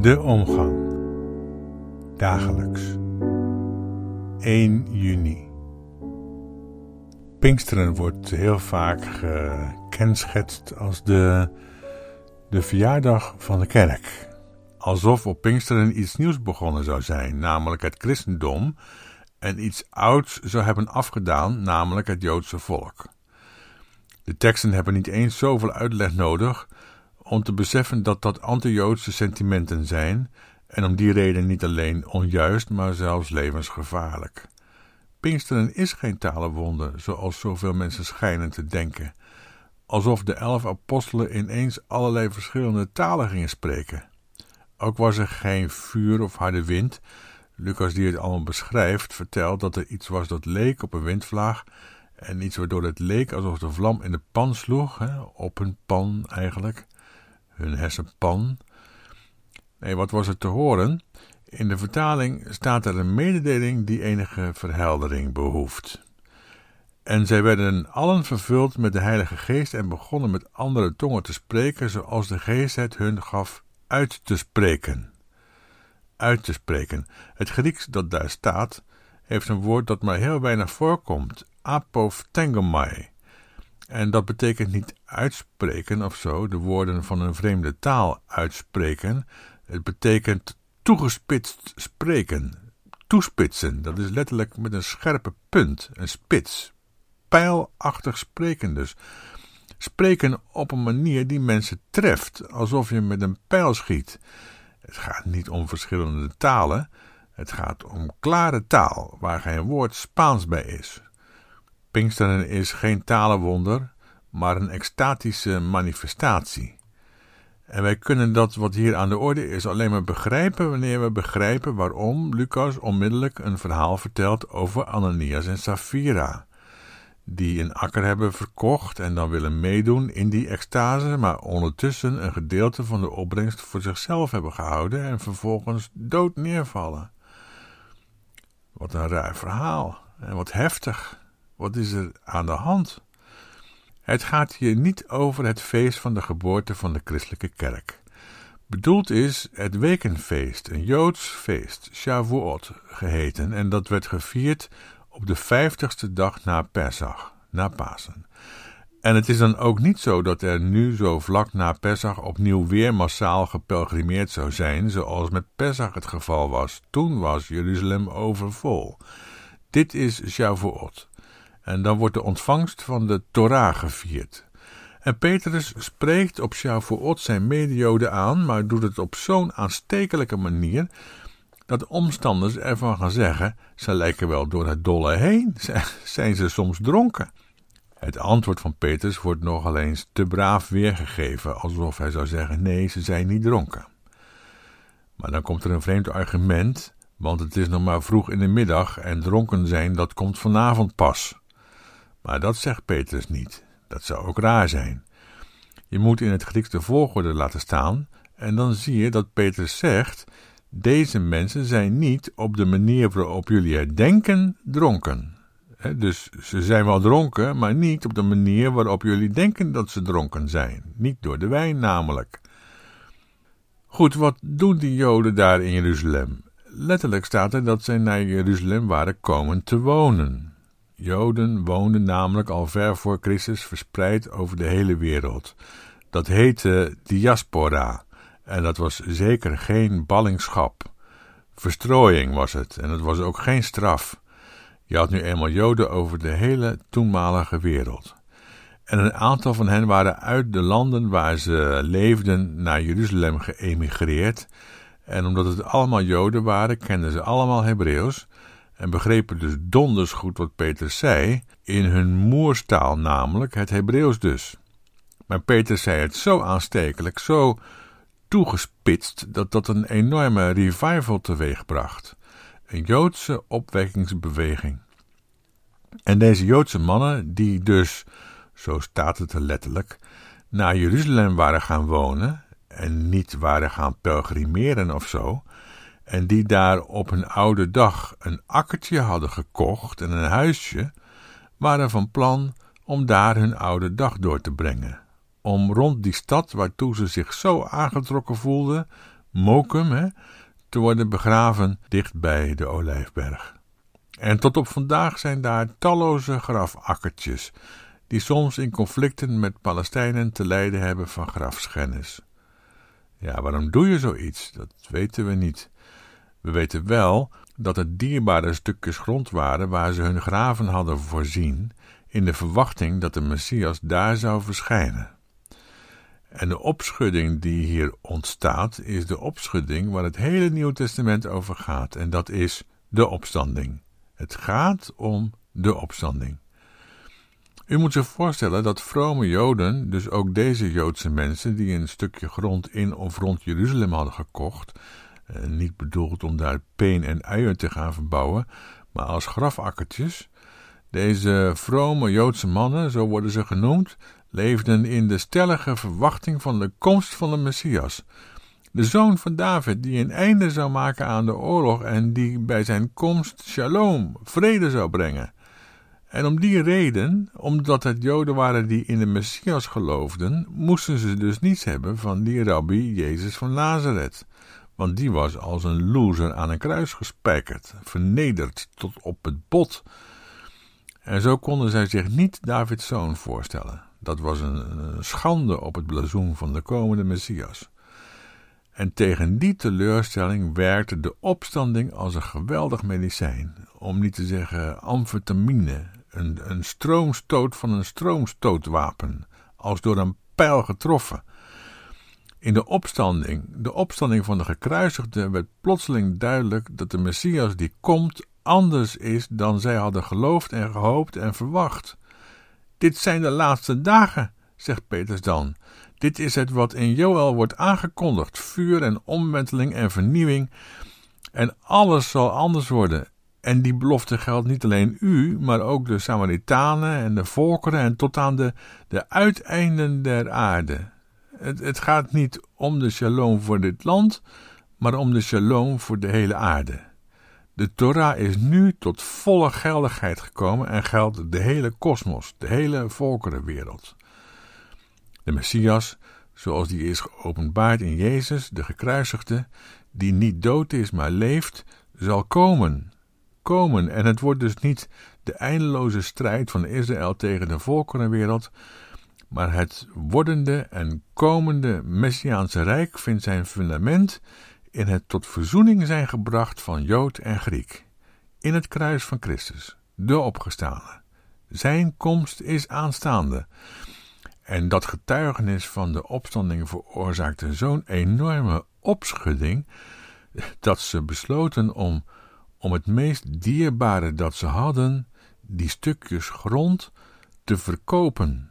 De omgang. Dagelijks. 1 juni. Pinksteren wordt heel vaak gekenschetst als de, de verjaardag van de kerk. Alsof op Pinksteren iets nieuws begonnen zou zijn, namelijk het christendom, en iets ouds zou hebben afgedaan, namelijk het Joodse volk. De teksten hebben niet eens zoveel uitleg nodig om te beseffen dat dat anti-Joodse sentimenten zijn en om die reden niet alleen onjuist, maar zelfs levensgevaarlijk. Pinksteren is geen talenwonder, zoals zoveel mensen schijnen te denken, alsof de elf apostelen ineens allerlei verschillende talen gingen spreken. Ook was er geen vuur of harde wind. Lucas, die het allemaal beschrijft, vertelt dat er iets was dat leek op een windvlaag en iets waardoor het leek alsof de vlam in de pan sloeg, hè, op een pan eigenlijk, hun hersenpan. Nee, wat was er te horen? In de vertaling staat er een mededeling die enige verheldering behoeft. En zij werden allen vervuld met de Heilige Geest en begonnen met andere tongen te spreken, zoals de Geest het hun gaf uit te spreken. Uit te spreken. Het Grieks dat daar staat, heeft een woord dat maar heel weinig voorkomt: apophthegomai. En dat betekent niet uitspreken of zo, de woorden van een vreemde taal uitspreken. Het betekent toegespitst spreken. Toespitsen, dat is letterlijk met een scherpe punt, een spits. Pijlachtig spreken dus. Spreken op een manier die mensen treft, alsof je met een pijl schiet. Het gaat niet om verschillende talen, het gaat om klare taal, waar geen woord Spaans bij is. Pinksteren is geen talenwonder, maar een extatische manifestatie. En wij kunnen dat wat hier aan de orde is alleen maar begrijpen wanneer we begrijpen waarom Lucas onmiddellijk een verhaal vertelt over Ananias en Safira, die een akker hebben verkocht en dan willen meedoen in die extase, maar ondertussen een gedeelte van de opbrengst voor zichzelf hebben gehouden en vervolgens dood neervallen. Wat een raar verhaal en wat heftig. Wat is er aan de hand? Het gaat hier niet over het feest van de geboorte van de christelijke kerk. Bedoeld is het wekenfeest, een Joods feest, Shavuot geheten, en dat werd gevierd op de vijftigste dag na Pesach, na Pasen. En het is dan ook niet zo dat er nu zo vlak na Pesach opnieuw weer massaal gepelgrimeerd zou zijn, zoals met Pesach het geval was. Toen was Jeruzalem overvol. Dit is Shavuot. En dan wordt de ontvangst van de Torah gevierd. En Petrus spreekt op Shavuot zijn medioden aan, maar doet het op zo'n aanstekelijke manier dat omstanders ervan gaan zeggen: ze lijken wel door het dolle heen. Zijn ze soms dronken? Het antwoord van Petrus wordt nogal eens te braaf weergegeven, alsof hij zou zeggen: nee, ze zijn niet dronken. Maar dan komt er een vreemd argument, want het is nog maar vroeg in de middag en dronken zijn, dat komt vanavond pas. Maar dat zegt Petrus niet. Dat zou ook raar zijn. Je moet in het Grieks de volgorde laten staan, en dan zie je dat Petrus zegt: Deze mensen zijn niet op de manier waarop jullie er denken dronken. dus ze zijn wel dronken, maar niet op de manier waarop jullie denken dat ze dronken zijn. Niet door de wijn namelijk. Goed, wat doen die Joden daar in Jeruzalem? Letterlijk staat er dat zij naar Jeruzalem waren komen te wonen. Joden woonden namelijk al ver voor Christus verspreid over de hele wereld. Dat heette diaspora en dat was zeker geen ballingschap. Verstrooiing was het en het was ook geen straf. Je had nu eenmaal Joden over de hele toenmalige wereld. En een aantal van hen waren uit de landen waar ze leefden naar Jeruzalem geëmigreerd. En omdat het allemaal Joden waren, kenden ze allemaal Hebreeuws en begrepen dus donders goed wat Peter zei, in hun moerstaal namelijk, het Hebreeuws dus. Maar Peter zei het zo aanstekelijk, zo toegespitst, dat dat een enorme revival teweegbracht. Een Joodse opwekkingsbeweging. En deze Joodse mannen, die dus, zo staat het er letterlijk, naar Jeruzalem waren gaan wonen en niet waren gaan pelgrimeren of zo, en die daar op hun oude dag een akkertje hadden gekocht en een huisje, waren van plan om daar hun oude dag door te brengen. Om rond die stad waartoe ze zich zo aangetrokken voelden, Mokum, hè, te worden begraven dicht bij de Olijfberg. En tot op vandaag zijn daar talloze grafakkertjes, die soms in conflicten met Palestijnen te lijden hebben van grafschennis. Ja, waarom doe je zoiets? Dat weten we niet. We weten wel dat het dierbare stukjes grond waren waar ze hun graven hadden voorzien, in de verwachting dat de Messias daar zou verschijnen. En de opschudding die hier ontstaat, is de opschudding waar het hele Nieuw Testament over gaat, en dat is de opstanding. Het gaat om de opstanding. U moet zich voorstellen dat vrome Joden, dus ook deze Joodse mensen die een stukje grond in of rond Jeruzalem hadden gekocht, niet bedoeld om daar peen en uien te gaan verbouwen, maar als grafakkertjes, deze vrome Joodse mannen, zo worden ze genoemd, leefden in de stellige verwachting van de komst van de Messias, de zoon van David, die een einde zou maken aan de oorlog en die bij zijn komst shalom, vrede zou brengen. En om die reden, omdat het Joden waren die in de Messias geloofden, moesten ze dus niets hebben van die rabbi Jezus van Nazareth. Want die was als een loser aan een kruis gespijkerd, vernederd tot op het bot. En zo konden zij zich niet Davids zoon voorstellen. Dat was een, schande op het blazoen van de komende Messias. En tegen die teleurstelling werkte de opstanding als een geweldig medicijn, om niet te zeggen amfetamine, een, een stroomstoot van een stroomstootwapen, als door een pijl getroffen. In de opstanding, de opstanding van de gekruisigden, werd plotseling duidelijk dat de Messias die komt anders is dan zij hadden geloofd en gehoopt en verwacht. Dit zijn de laatste dagen, zegt Petrus dan. Dit is het wat in Joël wordt aangekondigd: vuur en omwenteling en vernieuwing. En alles zal anders worden. En die belofte geldt niet alleen u, maar ook de Samaritanen en de volkeren en tot aan de, de uiteinden der aarde. Het, het gaat niet om de shalom voor dit land, maar om de shalom voor de hele aarde. De Torah is nu tot volle geldigheid gekomen en geldt de hele kosmos, de hele volkerenwereld. De Messias, zoals die is geopenbaard in Jezus, de gekruisigde, die niet dood is, maar leeft, zal komen. Komen. En het wordt dus niet de eindeloze strijd van Israël tegen de volkerenwereld, maar het wordende en komende Messiaanse Rijk vindt zijn fundament in het tot verzoening zijn gebracht van Jood en Griek, in het kruis van Christus, de opgestane. Zijn komst is aanstaande. En dat getuigenis van de opstanding veroorzaakte zo'n enorme opschudding dat ze besloten om, om het meest dierbare dat ze hadden, die stukjes grond, te verkopen.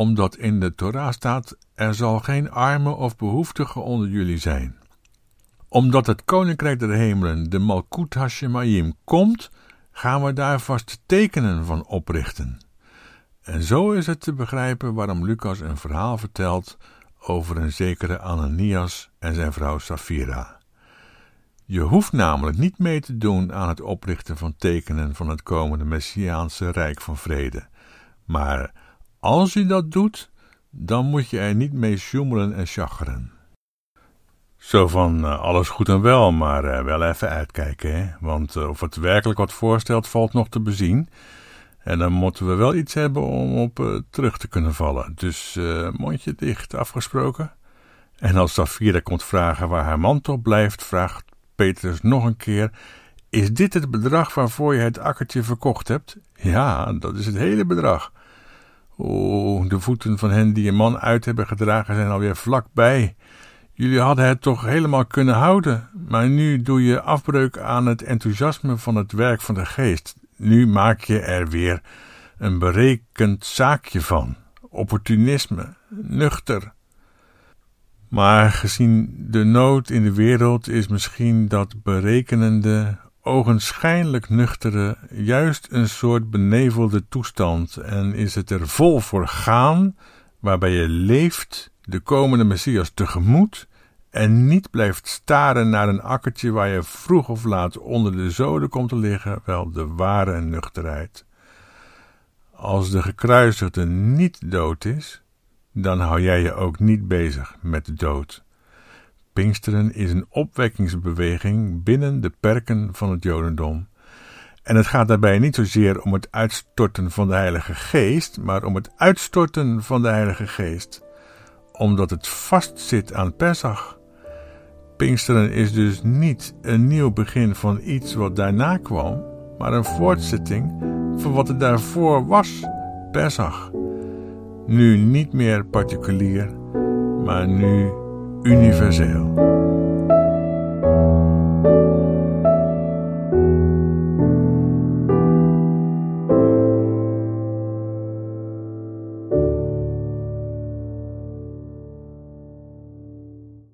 Omdat in de Torah staat: er zal geen arme of behoeftige onder jullie zijn. Omdat het koninkrijk der hemelen, de Malkut Hashemayim, komt, gaan we daar vast tekenen van oprichten. En zo is het te begrijpen waarom Lucas een verhaal vertelt over een zekere Ananias en zijn vrouw Safira. Je hoeft namelijk niet mee te doen aan het oprichten van tekenen van het komende Messiaanse Rijk van Vrede. Maar als je dat doet, dan moet je er niet mee sjoemelen en chageren. Zo van uh, alles goed en wel, maar uh, wel even uitkijken, hè? want uh, of het werkelijk wat voorstelt valt nog te bezien. En dan moeten we wel iets hebben om op terug te kunnen vallen. Dus mondje dicht, afgesproken. En als Safira komt vragen waar haar mantel blijft, vraagt Petrus nog een keer: Is dit het bedrag waarvoor je het akkertje verkocht hebt? Ja, dat is het hele bedrag. O, de voeten van hen die een man uit hebben gedragen zijn alweer vlakbij. Jullie hadden het toch helemaal kunnen houden, maar nu doe je afbreuk aan het enthousiasme van het werk van de geest. Nu maak je er weer een berekend zaakje van. Opportunisme, nuchter. Maar gezien de nood in de wereld is misschien dat berekenende, ogenschijnlijk nuchtere juist een soort benevelde toestand en is het er vol voor gaan, waarbij je leeft de komende Messias tegemoet en niet blijft staren naar een akkertje waar je vroeg of laat onder de zoden komt te liggen, wel de ware nuchterheid. Als de gekruisigde niet dood is, dan hou jij je ook niet bezig met de dood. Pinksteren is een opwekkingsbeweging binnen de perken van het Jodendom. En het gaat daarbij niet zozeer om het uitstorten van de Heilige Geest, maar om het uitstorten van de Heilige Geest, omdat het vastzit aan Pesach. Pinksteren is dus niet een nieuw begin van iets wat daarna kwam, maar een voortzetting van wat er daarvoor was, Pesach. Nu niet meer particulier, maar nu universeel.